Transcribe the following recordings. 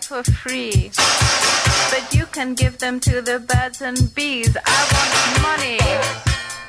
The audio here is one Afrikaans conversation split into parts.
fly for free. But you can give them to the birds and bees. I want money.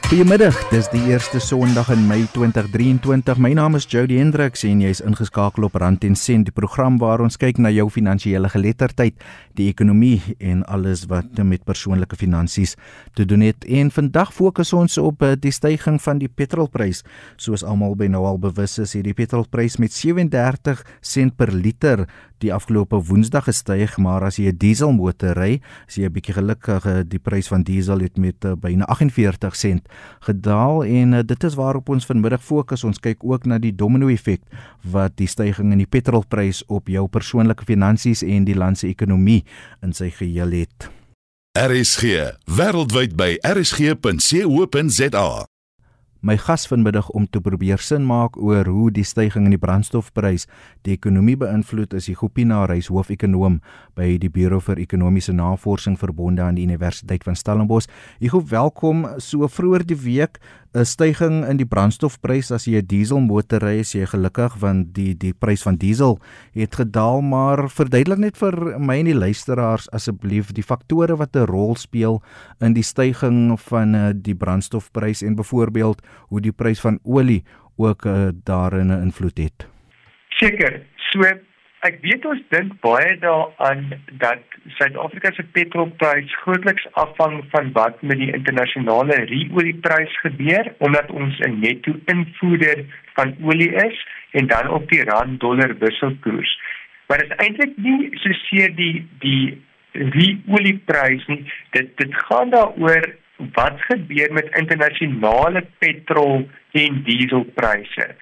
Goeiemiddag, dis die eerste Sondag in Mei 2023. My naam is Jody Hendriks en jy's ingeskakel op Rand en Sent, die program waar ons kyk na jou finansiële geletterdheid, die ekonomie en alles wat met persoonlike finansies te doen het. En vandag fokus ons op eh, die stygings van die petrolprys. Soos almal by nou al bewus is, het die petrolprys met 37 sent per liter die afgelope Woensdag gestyg, maar as jy 'n dieselmotor ry, as jy 'n bietjie gelukkig die prys van diesel het met uh, byna 48 sent gedaal en uh, dit is waarop ons vanmiddag fokus. Ons kyk ook na die domino-effek wat die stygings in die petrolprys op jou persoonlike finansies en die land se ekonomie in sy geheel het. RSG, wêreldwyd by rsg.co.za. My gas vanmiddag om te probeer sin maak oor hoe die stygings in die brandstofprys die ekonomie beïnvloed is die Gopina Reis hoofekonoom by die Buro vir Ekonomiese Navorsing verbonde aan die Universiteit van Stellenbosch. Hoop welkom so vroeër die week 'n styging in die brandstofprys as jy 'n dieselmotor ry, is jy gelukkig want die die prys van diesel het gedaal, maar verduidelik net vir my en die luisteraars asseblief die faktore wat 'n rol speel in die styging van eh, die brandstofprys en byvoorbeeld hoe die prys van olie ook uh, daarin 'n invloed het. Seker. So ek weet ons dink baie daaraan dat Suid-Afrika se petrolprys grootliks afhang van wat met die internasionale ruolieprys gebeur omdat ons 'n netto invoerder van olie is en dan op die rand dollar wisselkoers. Maar dit is eintlik nie so seer die die ruolieprys nie. Dit dit gaan daaroor wat gebeur met internasionale petrol en dieselpryse.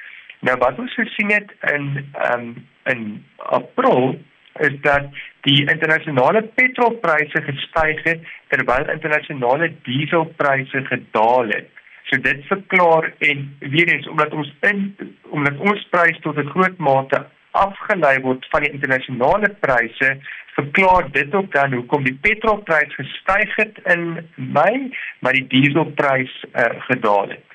Nou wat ons gesien het in ehm um, in April is dat die internasionale petrolpryse gestyg het terwyl internasionale dieselpryse gedaal het. So dit verklaar en weer eens omdat ons in omdat ons prys tot 'n groot mate afgelei word van die internasionale pryse, verklaar dit ook dan hoekom die petrolprys gestyg het in Mei, maar die dieselprys uh, gedaal het.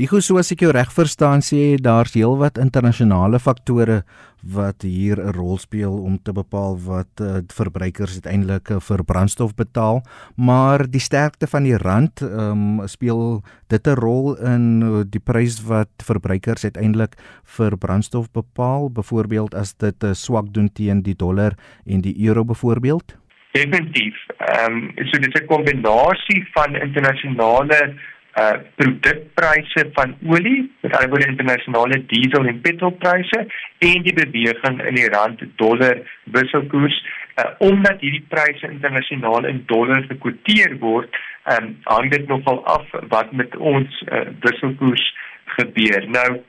Glo so as ek jou reg verstaan sê daar's heelwat internasionale faktore wat hier 'n rol speel om te bepaal wat uh, verbruikers uiteindelik uh, vir brandstof betaal, maar die sterkte van die rand um, speel dit 'n rol in uh, die prys wat verbruikers uiteindelik vir brandstof bepaal, byvoorbeeld as dit uh, swak doen teen die dollar en die euro byvoorbeeld. Definitief. Ehm um, so dit is 'n kombinasie van internasionale uh produkpryse van olie, met ander woorde internasionale diesel en petrolpryse en die beweging in die rand dollar wisselkoers uh omdat hierdie pryse internasionaal in dollar gekwoteer word, um hang dit nogal af wat met ons uh, wisselkoers gebeur. Nou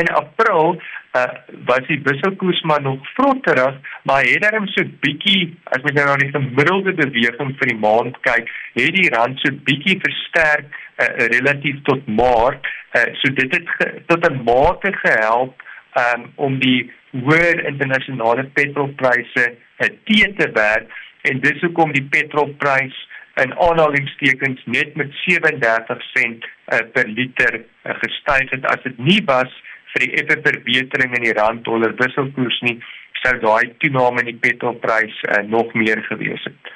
in April uh was die wisselkoers maar nog vrotterig, maar het daarom so bietjie as mens nou na die gemiddelde beweging vir die maand kyk, het die rand so bietjie versterk uh, relatief tot Maart. Uh, so dit het ge, tot 'n mate gehelp um, om die hoër internasionale petrolpryse uh, te te werk en dis hoekom die petrolprys in aanhalingstekens net met 37 sent uh, per liter uh, gestyg het as dit nie was vir die effe verbetering in die rand dollar wisselkoers nie sou daai toename in die petrolprys uh, nog meer gewees het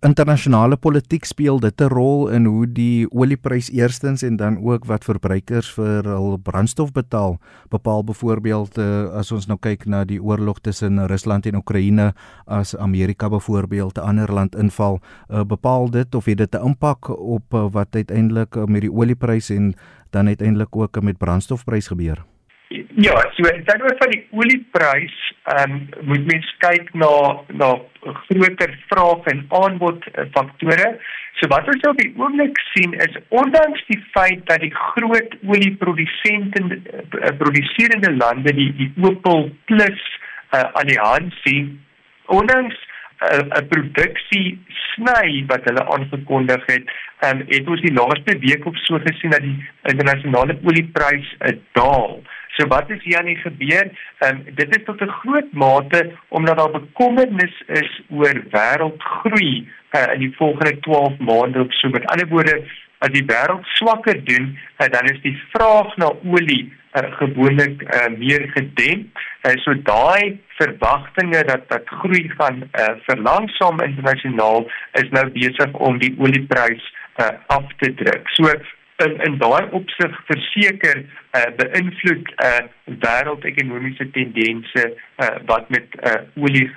internasionale politiek speel dit 'n rol in hoe die olieprys eerstens en dan ook wat verbruikers vir hul brandstof betaal. Bepaal byvoorbeeld uh, as ons nou kyk na die oorlog tussen Rusland en Oekraïne as Amerika byvoorbeeld 'n ander land inval, uh, bepaal dit of het dit 'n impak op uh, wat uiteindelik uh, met die olieprys en dan uiteindelik ook met brandstofprys gebeur? Ja, so in terme van die olieprys, ehm um, moet mens kyk na na groter vraag en aanbod eh, faktore. So wat ons op die oomblik sien is ondanks die feit dat die groot olieprodusente uh, produserende lande die die Opel Plus uh, alliansie ondanks 'n produksie sny wat hulle aangekondig het, ehm um, het ons die laaste week op so gesien dat die internasionale olieprys uh, daal. So wat is hier aan die gebeur? Ehm um, dit is tot 'n groot mate omdat daar bekommernis is oor wêreldgroei uh, in die volgende 12 maande of so. Met ander woorde, as die wêreld swakker doen, uh, dan is die vraag na olie uh, gewoonlik uh, meer gedemp. Uh, so daai verwagtinge dat dat groei gaan uh, verlangsaam internasionaal is nou besig om die olieprys uh, af te druk. So in in daai opsig verseker uh, beïnvloed uh, wêreldekonomiese tendense uh, wat met uh, olie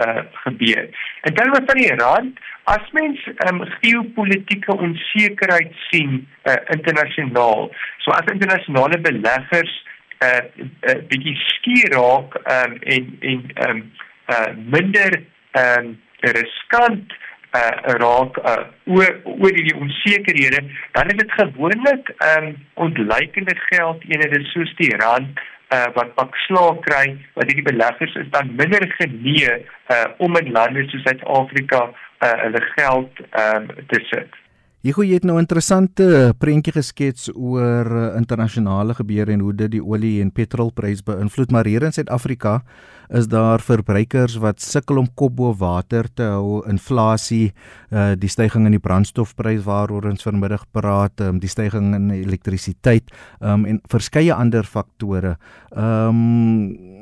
uh, gebeur. En dan wat van die rand, as mens um, geopolitiese onsekerheid sien uh, internasionaal, so as internasionale beleggers 'n uh, uh, bietjie skier raak um, en en um, uh, minder um, riskant uh raak uh oor oor die onsekerhede dan is dit gewoonlik um ontleikende geld eenhede soos die rand uh wat pak slaag kry wat hierdie beleggers is dan minder genee uh om in lande soos Suid-Afrika uh hulle geld um te sit. Hugo het nou 'n interessante prentjie geskets oor uh, internasionale gebeure en hoe dit die olie en petrolprys beïnvloed, maar hier in Suid-Afrika is daar verbruikers wat sukkel om kop bo water te hou, inflasie, uh, die stygings in die brandstofprys waaroor ons vanmiddag praat, um, die stygings in elektrisiteit um, en verskeie ander faktore. Ehm um,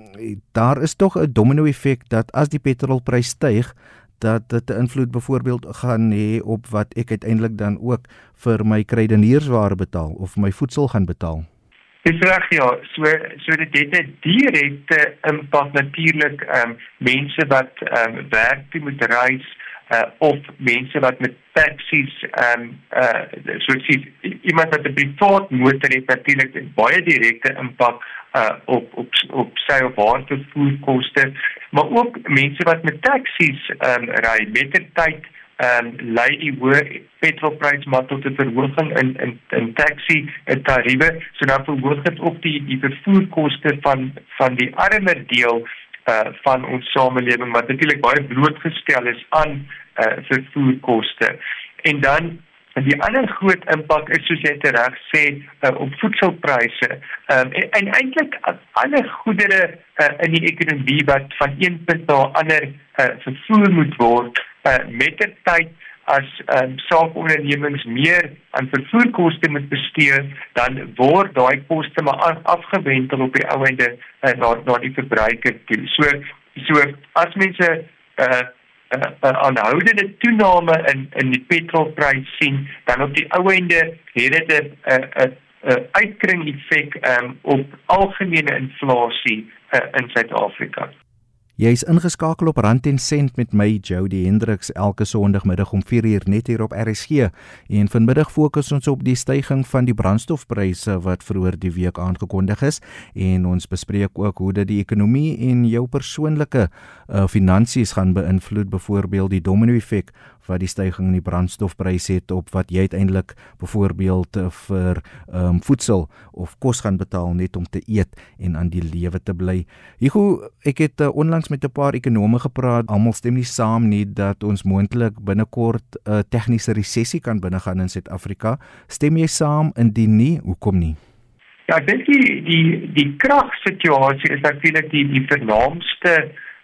daar is tog 'n domino effek dat as die petrolprys styg, dat dit 'n invloed byvoorbeeld gaan hê op wat ek uiteindelik dan ook vir my kruideniersware betaal of my voedsel gaan betaal. Dis reg ja, so so dit het 'n direkte impak natuurlik ehm um, mense wat ehm um, werk toe moet reis uh, of mense wat met taksies ehm um, uh so sies iemand wat 'n privaat motor het natuurlik baie direkte impak uh op op op sy of haar vervoerkoste maar ook mense wat met taksies ehm um, ry met die tyd ehm um, lei die hoë petrolprys maar tot 'n verhoging in in in taxi tariewe so dan verhoog dit ook die die vervoerkoste van van die armer deel uh van ons samelewing wat natuurlik baie blootgestel is aan uh vervoerkoste en dan die ander groot impak is soos jy reg sê uh, op voedselpryse. Um, en, en eintlik alle goedere uh, in die ekonomie wat van een punt na 'n ander uh, vervoer moet word uh, met die tyd as ehm um, saakondernemings meer aan vervoerkoste moet bestee, dan word daai koste maar afgewendel op die ou einde uh, na na die verbruiker toe. So so as mense uh 'n uh, uh, aanhoudende toename in in die petrolprys sien, dan op die ou einde het dit 'n 'n 'n uitkring effek um, op algemene inflasie uh, in Suid-Afrika. Jy is ingeskakel op Rand en Sent met my Jody Hendriks elke Sondagmiddag om 4uur net hier op RSG. En vanmiddag fokus ons op die stygings van die brandstofpryse wat vroeër die week aangekondig is en ons bespreek ook hoe dit die ekonomie en jou persoonlike uh, finansies gaan beïnvloed, byvoorbeeld die domino-effek wat die stygings in die brandstofpryse het op wat jy uiteindelik byvoorbeeld uh, vir um, voedsel of kos gaan betaal net om te eet en aan die lewe te bly. Hugo, ek het uh, onlangs met 'n paar ekonome gepraat. Almal stem nie saam nie dat ons moontlik binnekort 'n uh, tegniese resessie kan binnegaan in Suid-Afrika. Stem jy saam? Indien nie, hoekom nie? Ja, ek dink die die die kragsituasie is natuurlik die die vernaamste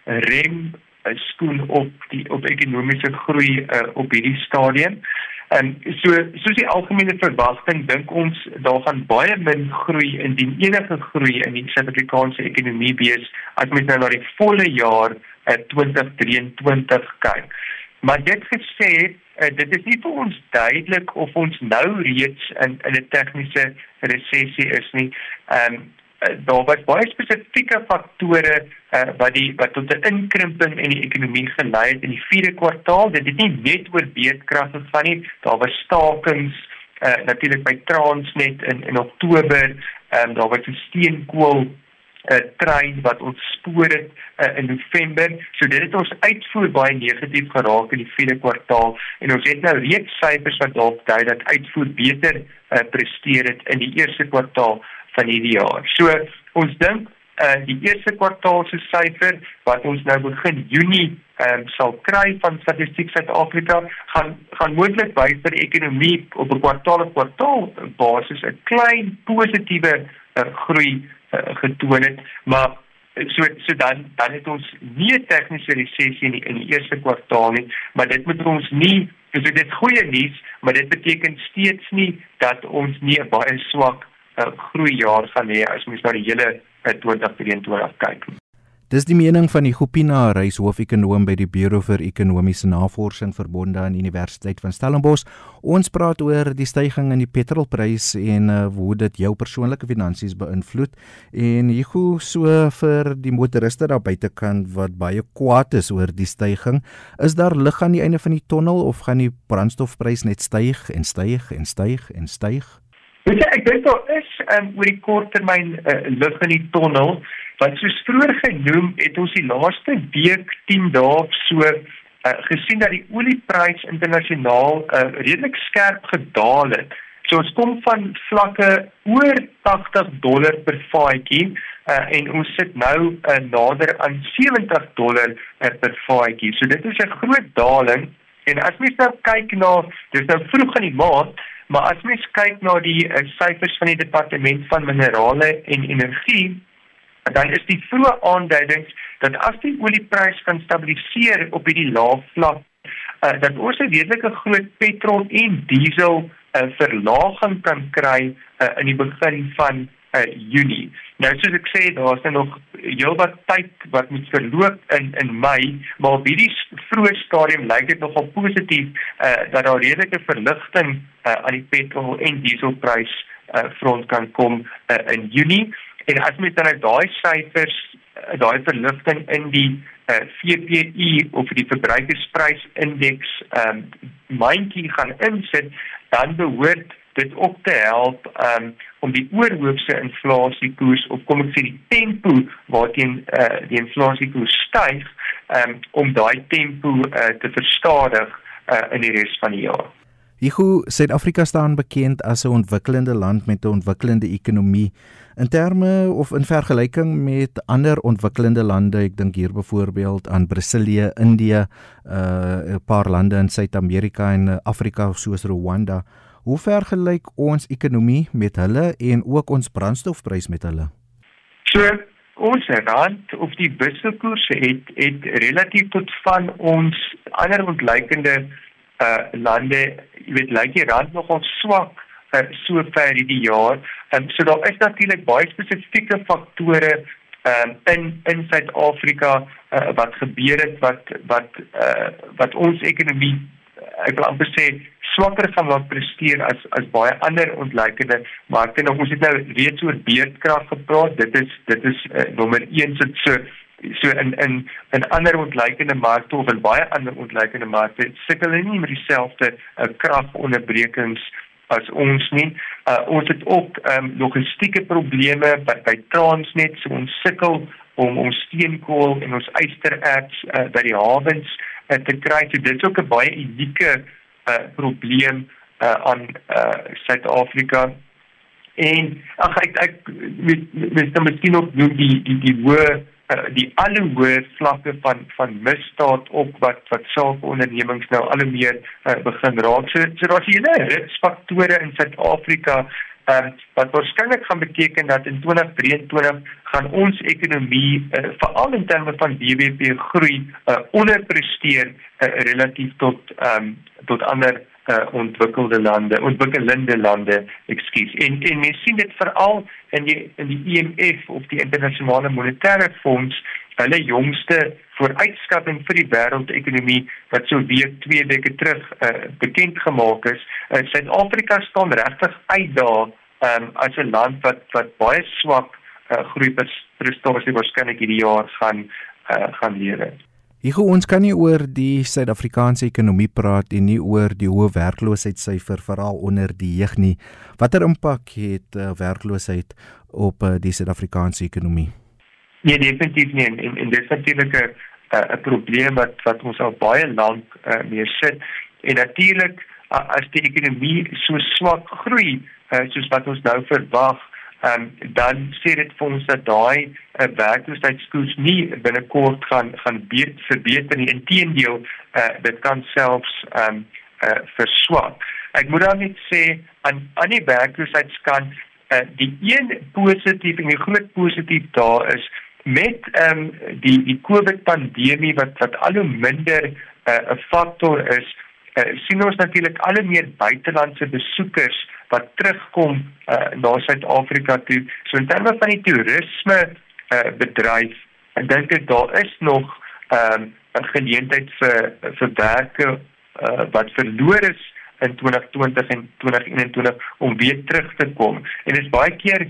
rem skoen op die op ekonomiese groei uh, op hierdie stadium. En so soos die algemene verwagting dink ons daar gaan baie min groei indien enige groei in die Suid-Afrikaanse ekonomie wees as mens nou na die volle jaar uh, 2023 kyk. Maar dit gesê, uh, dit is nie vir ons duidelik of ons nou reeds in in 'n tegniese resessie is nie. Ehm um, daar was baie spesifieke faktore uh, wat die wat tot 'n inkrimping in die ekonomie gelei het in die 4de kwartaal. Dit het nie net oor beedkrag gegaan nie. Daar was stakings uh, natuurlik by Transnet in in Oktober. Um, daar was 'n steenkool 'n uh, trein wat ontspoor het uh, in November. So dit het ons uitvoer baie negatief geraak in die 4de kwartaal en ons het nou reeds syfers wat dalk dui dat uitvoer beter uh, presteer het in die eerste kwartaal van hierdie jaar. So ons dink uh die eerste kwartaal se syfer wat ons nou begin Junie um, sal kry van Statistiek Suid-Afrika gaan gaan moontlik wys dat die ekonomie op 'n kwartaal op kwartaal basis 'n klein positiewe uh, groei uh, getoon het, maar so so dan dan het ons nie 'n tegniese resessie in die, in die eerste kwartaal nie, maar dit moet ons nie Dus dit goeie nuus, maar dit beteken steeds nie dat ons nie 'n baie swak uh, groeijaar gaan hê as mens na die hele uh, 2023 kyk. Dis die mening van die Gopina Reis hoofekonoom by die Buro vir Ekonomiese Navorsing verbonde aan Universiteit van Stellenbosch. Ons praat oor die stygings in die petrolprys en uh, hoe dit jou persoonlike finansies beïnvloed. En Hugo so vir die motoriste daar buitekant wat baie kwaad is oor die stygings, is daar lig aan die einde van die tonnel of gaan die brandstofprys net styg en styg en styg en styg? Weet jy, ek dink daar is um, oor die korttermyn uh, lig in die tonnel. Want soos vroeër genoem, het ons die laaste week 10 dae so uh, gesien dat die olieprys internasionaal uh, redelik skerp gedaal het. So ons kom van vlakke oor 80 dollar per vaatjie uh, en ons sit nou uh, nader aan 70 dollar uh, per vaatjie. So dit is 'n groot daling en as mens nou kyk na dis nou vroeg in die maand, maar as mens kyk na die uh, syfers van die departement van minerale en energie dan is die vroeë aanduidings dat as die olieprys kan stabiliseer op hierdie lae vlak, uh, dat ons 'n redelike groot petrol en diesel uh, verlaging kan kry uh, in die begin van uh, Junie. Nou soos ek sê, daar is nog heelwat tyd wat moet verloop in in Mei, maar op hierdie vroeë stadium lyk dit nogal positief uh, dat daar redelike verligting uh, aan die petrol en dieselprys uh, front kan kom uh, in Junie. En as mens dan uit daai syfers, eh, daai verligting in die uh, VPI of die verbruikersprysindeks um, myntjie gaan insit, dan behoort dit ook te help um, om die oorhoofse inflasiekoers of kom ek sê die tempo waarteen uh, die inflasiekoers styg um, om daai tempo uh, te verstadig uh, in die res van die jaar. Higu Suid-Afrika staan bekend as 'n ontwikkelende land met 'n ontwikkelende ekonomie in terme of in vergelyking met ander ontwikkelende lande. Ek dink hier byvoorbeeld aan Brasilië, Indië, uh 'n paar lande in Suid-Amerika en Afrika soos Rwanda. Hoe vergelyk ons ekonomie met hulle en ook ons brandstofprys met hulle? So Ons rand of die wisselkoers het het relatief tot van ons ander ontleikende uh lande, jy weet, lyk die rand nogal swak uh, so ver hierdie jaar. Ehm so daar is natuurlik baie spesifieke faktore ehm um, in in Suid-Afrika uh, wat gebeur het wat wat uh wat ons ekonomie ek wil amper sê swakker gaan laat presteer as as baie ander ontleikende markte. Nou ons het nou reeds oor beerdkrag gepraat. Dit is dit is uh, nommer 1 sit so so in in in ander ontleikende markte of in baie ander ontleikende markte sukkel hulle nie met dieselfde uh, kragonderbrekings as ons nie. Uh, ons het ook um, logistieke probleme by, by Transnet, so ons sukkel om ons steenkool en ons ystererts uh, by die hawens uh, te kry. So dit is ook 'n baie unieke uh, probleem uh, aan uh, Suid-Afrika. En ag ek ek met met miskien ook die die die hoë uh, die alle hoë vlakke van van misdaad op wat wat self ondernemings nou al hoe meer uh, begin raak. So so daar's hierdie risikofaktore in Suid-Afrika uh, wat waarskynlik gaan beteken dat in 2023 gaan ons ekonomie uh, veral in terme van BBP groei uh, onderpresteer uh, relatief tot um, tot ander uh, ontwikkelde lande, ontwikkelende lande, ekskuus. En en mens sien dit veral in die in die IMF of die internasionale monetaire fonds hulle jongste vooruitskatting vir die wêreldekonomie wat so week 2 weke terug uh, bekend gemaak is. Uh, Suid-Afrika staan regtig uit daar um, as 'n land wat wat baie swak uh, groei prestasie waarskynlik hierdie jaar gaan uh, gaan lewer. Hier ons kan nie oor die Suid-Afrikaanse ekonomie praat en nie oor die hoë werkloosheidssyfer veral onder die jeug nie. Watter impak het uh, werkloosheid op uh, die Suid-Afrikaanse ekonomie? Nee, definitief nie en, en, en dit is natuurlik 'n 'n probleem wat wat ons al baie lank uh, mee sit. En natuurlik as die ekonomie so swak groei uh, soos wat ons nou verwag, um, dan sê dit vir ons dat daai uh, werkloosheidskoers nie binnekort gaan gaan verbeter nie. Inteendeel, uh, dit kan selfs um, uh, verswak. Ek moet dan net sê aan aan die werkloosheidskant uh, die een positief en die groot positief daar is met ehm um, die die COVID pandemie wat wat al hoe minder 'n uh, faktor is uh, sien ons natuurlik al meer buitelandse besoekers wat terugkom uh, na Suid-Afrika toe. So in terme van die toerisme uh, bedryf, ek dink dit daar is nog ehm, 'n um, geleentheid vir vir werke uh, wat verloor is in 2020 en 2021 om weer terug te kom. En dit is baie keer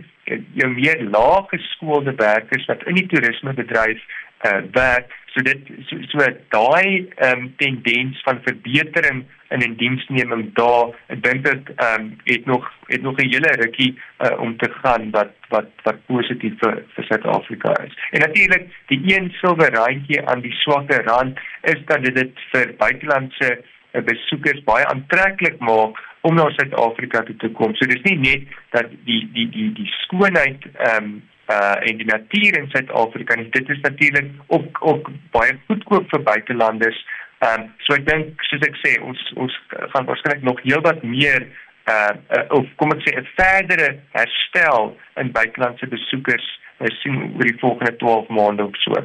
jou meer lae geskoolde werkers wat in die toerismebedryf uh, werk so dit so, so daai um, tendens van verbetering in en diensneming daar ek dink dit um, het nog het nog 'n hele rukkie uh, om te gaan wat wat wat positief vir vir Suid-Afrika is en natuurlik die een silwer randjie aan die swakker rand is dat dit vir buitelandse besoekers baie aantreklik maak om na Suid-Afrika toe te kom. So dis nie net dat die die die die skoonheid ehm um, uh en die natuur in Suid-Afrika nie. Dit is natuurlik ook ook baie goedkoop vir buitelanders. Ehm um, so ek dink soos ek sê ons ons gaan waarskynlik nog heelwat meer uh, uh of kom ek sê 'n verdere herstel in buitelandse besoekers uh, sien oor die volgende 12 maande of so.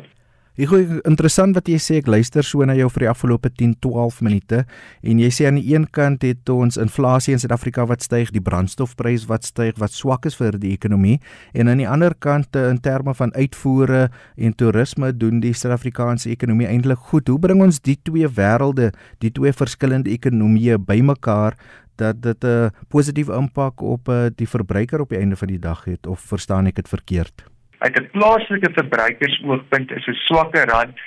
Hoor interessant wat jy sê. Ek luister so na jou vir die afgelope 10, 12 minute en jy sê aan die een kant het ons inflasie in Suid-Afrika wat styg, die brandstofprys wat styg wat swak is vir die ekonomie en aan die ander kant in terme van uitvoere en toerisme doen die Suid-Afrikaanse ekonomie eintlik goed. Hoe bring ons die twee wêrelde, die twee verskillende ekonomieë bymekaar dat dit 'n positiewe impak op eh, die verbruiker op die einde van die dag het of verstaan ek dit verkeerd? Uit 'n plaaslike verbruikersoogpunt is 'n swakker rand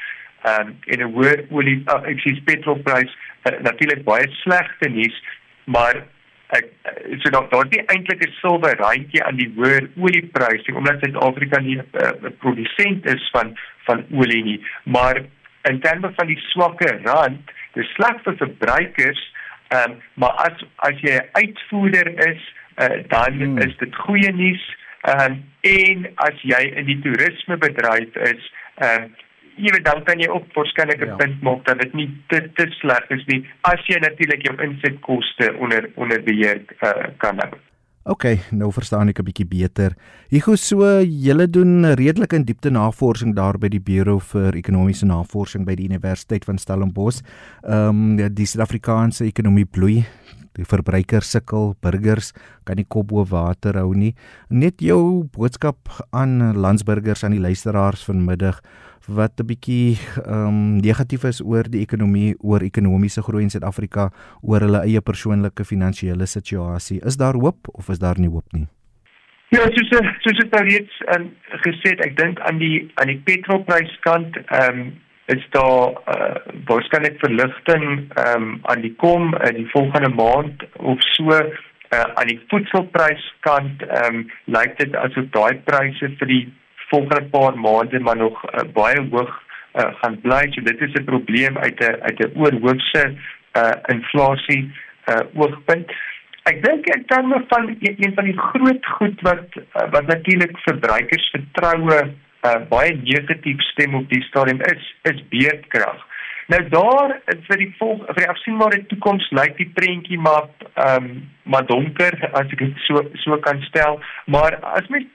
um, en 'n hoë olie uh, ek sê petrolprys uh, natuurlik baie slegte nuus maar ek so dan daar is nie eintlik 'n silwer randjie aan die hoë oliepryse omdat Suid-Afrika nie 'n uh, produsent is van van olie nie maar in terme van die swakker rand dis sleg vir verbruikers um, maar as as jy 'n uitvoerder is uh, dan hmm. is dit goeie nuus Ehm um, en as jy in die toerismebedryf is, ehm um, jy weet dan kan jy ook waarskynlik 'n ja. punt maak dat dit nie te te sleg is nie as jy natuurlik jou insetkoste onder onder beheer uh, kan hou. OK, nou verstaan ek 'n bietjie beter. Hugo, so julle doen redelik in diepte navorsing daar by die Buro vir Ekonomiese Navorsing by die Universiteit van Stellenbosch. Ehm um, die Suid-Afrikaanse ekonomie bloei die verbruiker sukkel, burgers kan nie kop bo water hou nie. Net jou boodskap aan landsburgers aan die luisteraars vanmiddag wat 'n bietjie ehm um, negatief is oor die ekonomie, oor ekonomiese groei in Suid-Afrika, oor hulle eie persoonlike finansiële situasie. Is daar hoop of is daar nie hoop nie? Ja, soos soos dit nou reeds um, gesê, ek dink aan die aan die petrolpryskant, ehm um, is daar uh, waarskynlik verligting um, aan die kom in die volgende maand of so uh, aan die voedselpryskant um, lyk dit asof daai pryse vir die volgende paar maande maar nog uh, baie hoog uh, gaan bly so dit is 'n probleem uit 'n uit 'n oorhoofse uh, inflasie uh, oogpunt Ek dink ek dan van een van die groot goed wat wat natuurlik verbruikers vertroue uh, baie negatief stem op die stadium is is beerdkrag. Nou daar vir die volg vir die afsienbare toekoms lyk die prentjie maar ehm um, maar donker as ek dit so so kan stel, maar as mens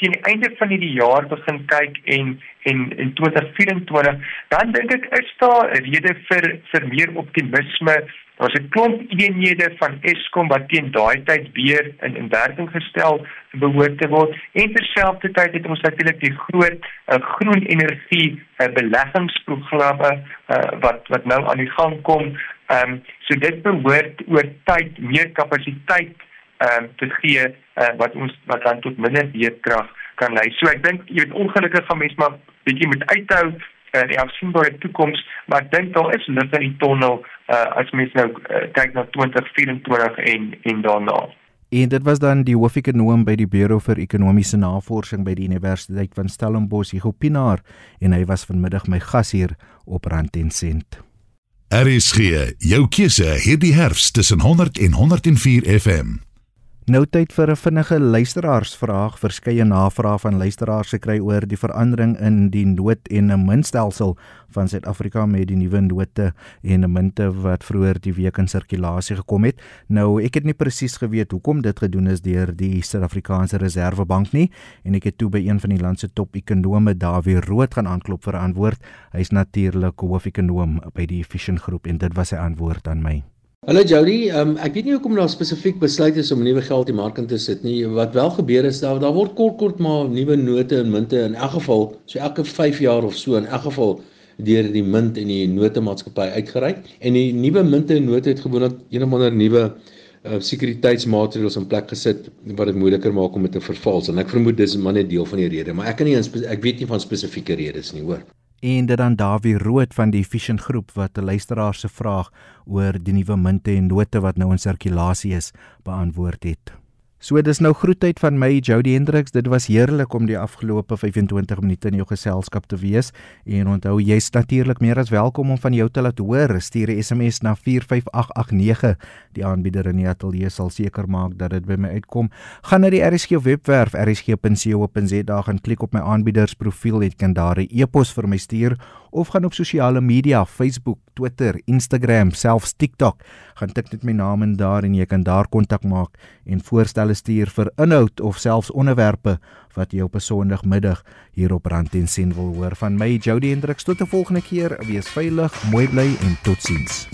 teen die einde van hierdie jaar begin kyk en en in 2024 dan dink ek is daar 'n rede vir vir meer optimisme Ons het klomp eenhede van Eskom wat teen daai tyd weer in in werking gestel behoort te word. En terselfdertyd het ons natuurlik die groot uh, groen energie uh, beleggingsprogramme uh, wat wat nou aan die gang kom. Ehm um, so dit behoort oor tyd meer kapasiteit ehm um, te gee uh, wat ons wat dan tot minder weerkrag kan lei. So ek dink jy weet ongelukkig gaan mense maar bietjie moet uithou uh, die afsienbare toekoms, maar ek dink daar is lig in die tonnel uh, as mens nou uh, kyk na 2024 en en daarna. En dit was dan die hoofekonoom by die Buro vir Ekonomiese Navorsing by die Universiteit van Stellenbosch, Hugo Pinaar, en hy was vanmiddag my gas hier op Rand en Sent. RSG, jou keuse hierdie herfs tussen 100 en 104 FM. Nou tyd vir 'n vinnige luisteraarsvraag. Verskeie navrae van luisteraars gekry oor die verandering in die noot en 'n muntstelsel van Suid-Afrika met die nuwe note en munte wat vroeër die week in sirkulasie gekom het. Nou ek het nie presies geweet hoekom dit gedoen is deur die Suid-Afrikaanse Reservebank nie en ek het toe by een van die land se top ekonome Dawie Rood gaan aanklop vir 'n antwoord. Hy's natuurlik hoofekonoom by die Efficient Groep en dit was sy antwoord aan my. Hallo Jody, um, ek weet nie hoekom daar spesifiek besluit is om nuwe geld in die mark in te sit nie. Wat wel gebeur is dat daar word kort kort maar nuwe note en munte in elk geval, so elke 5 jaar of so in elk geval deur die munt en die notemaatskappy uitgereik. En die nuwe munte en note het gewoonlik een of ander nuwe uh, sekuriteitsmaatreëls in plek gesit wat dit moeiliker maak om dit te vervals. En ek vermoed dis maar net deel van die rede maar ek kan nie ek weet nie van spesifieke redes nie hoor en dit dan Dawie Rood van die Vision Groep wat 'n luisteraar se vraag oor die nuwe munte en note wat nou in sirkulasie is beantwoord het. So dis nou groetheid van my Jody Hendriks. Dit was heerlik om die afgelope 25 minute in jou geselskap te wees. En onthou jy's natuurlik meer as welkom om van jou te laat hoor. Stuur 'n SMS na 45889. Die aanbieder in die ateljee sal seker maak dat dit by my uitkom. Gaan na die RSG webwerf rsg.co.za en klik op my aanbiedersprofiel. Jy kan daar 'n e-pos vir my stuur of gaan op sosiale media, Facebook, Twitter, Instagram, selfs TikTok. Gaan tik net my naam in daar en jy kan daar kontak maak en voorstelle stuur vir inhoud of selfs onderwerpe wat jy op 'n Sondagmiddag hier op Rand en Sen wil hoor. Van my Jody Hendriks tot 'n volgende keer. Wees veilig, mooi bly en totsiens.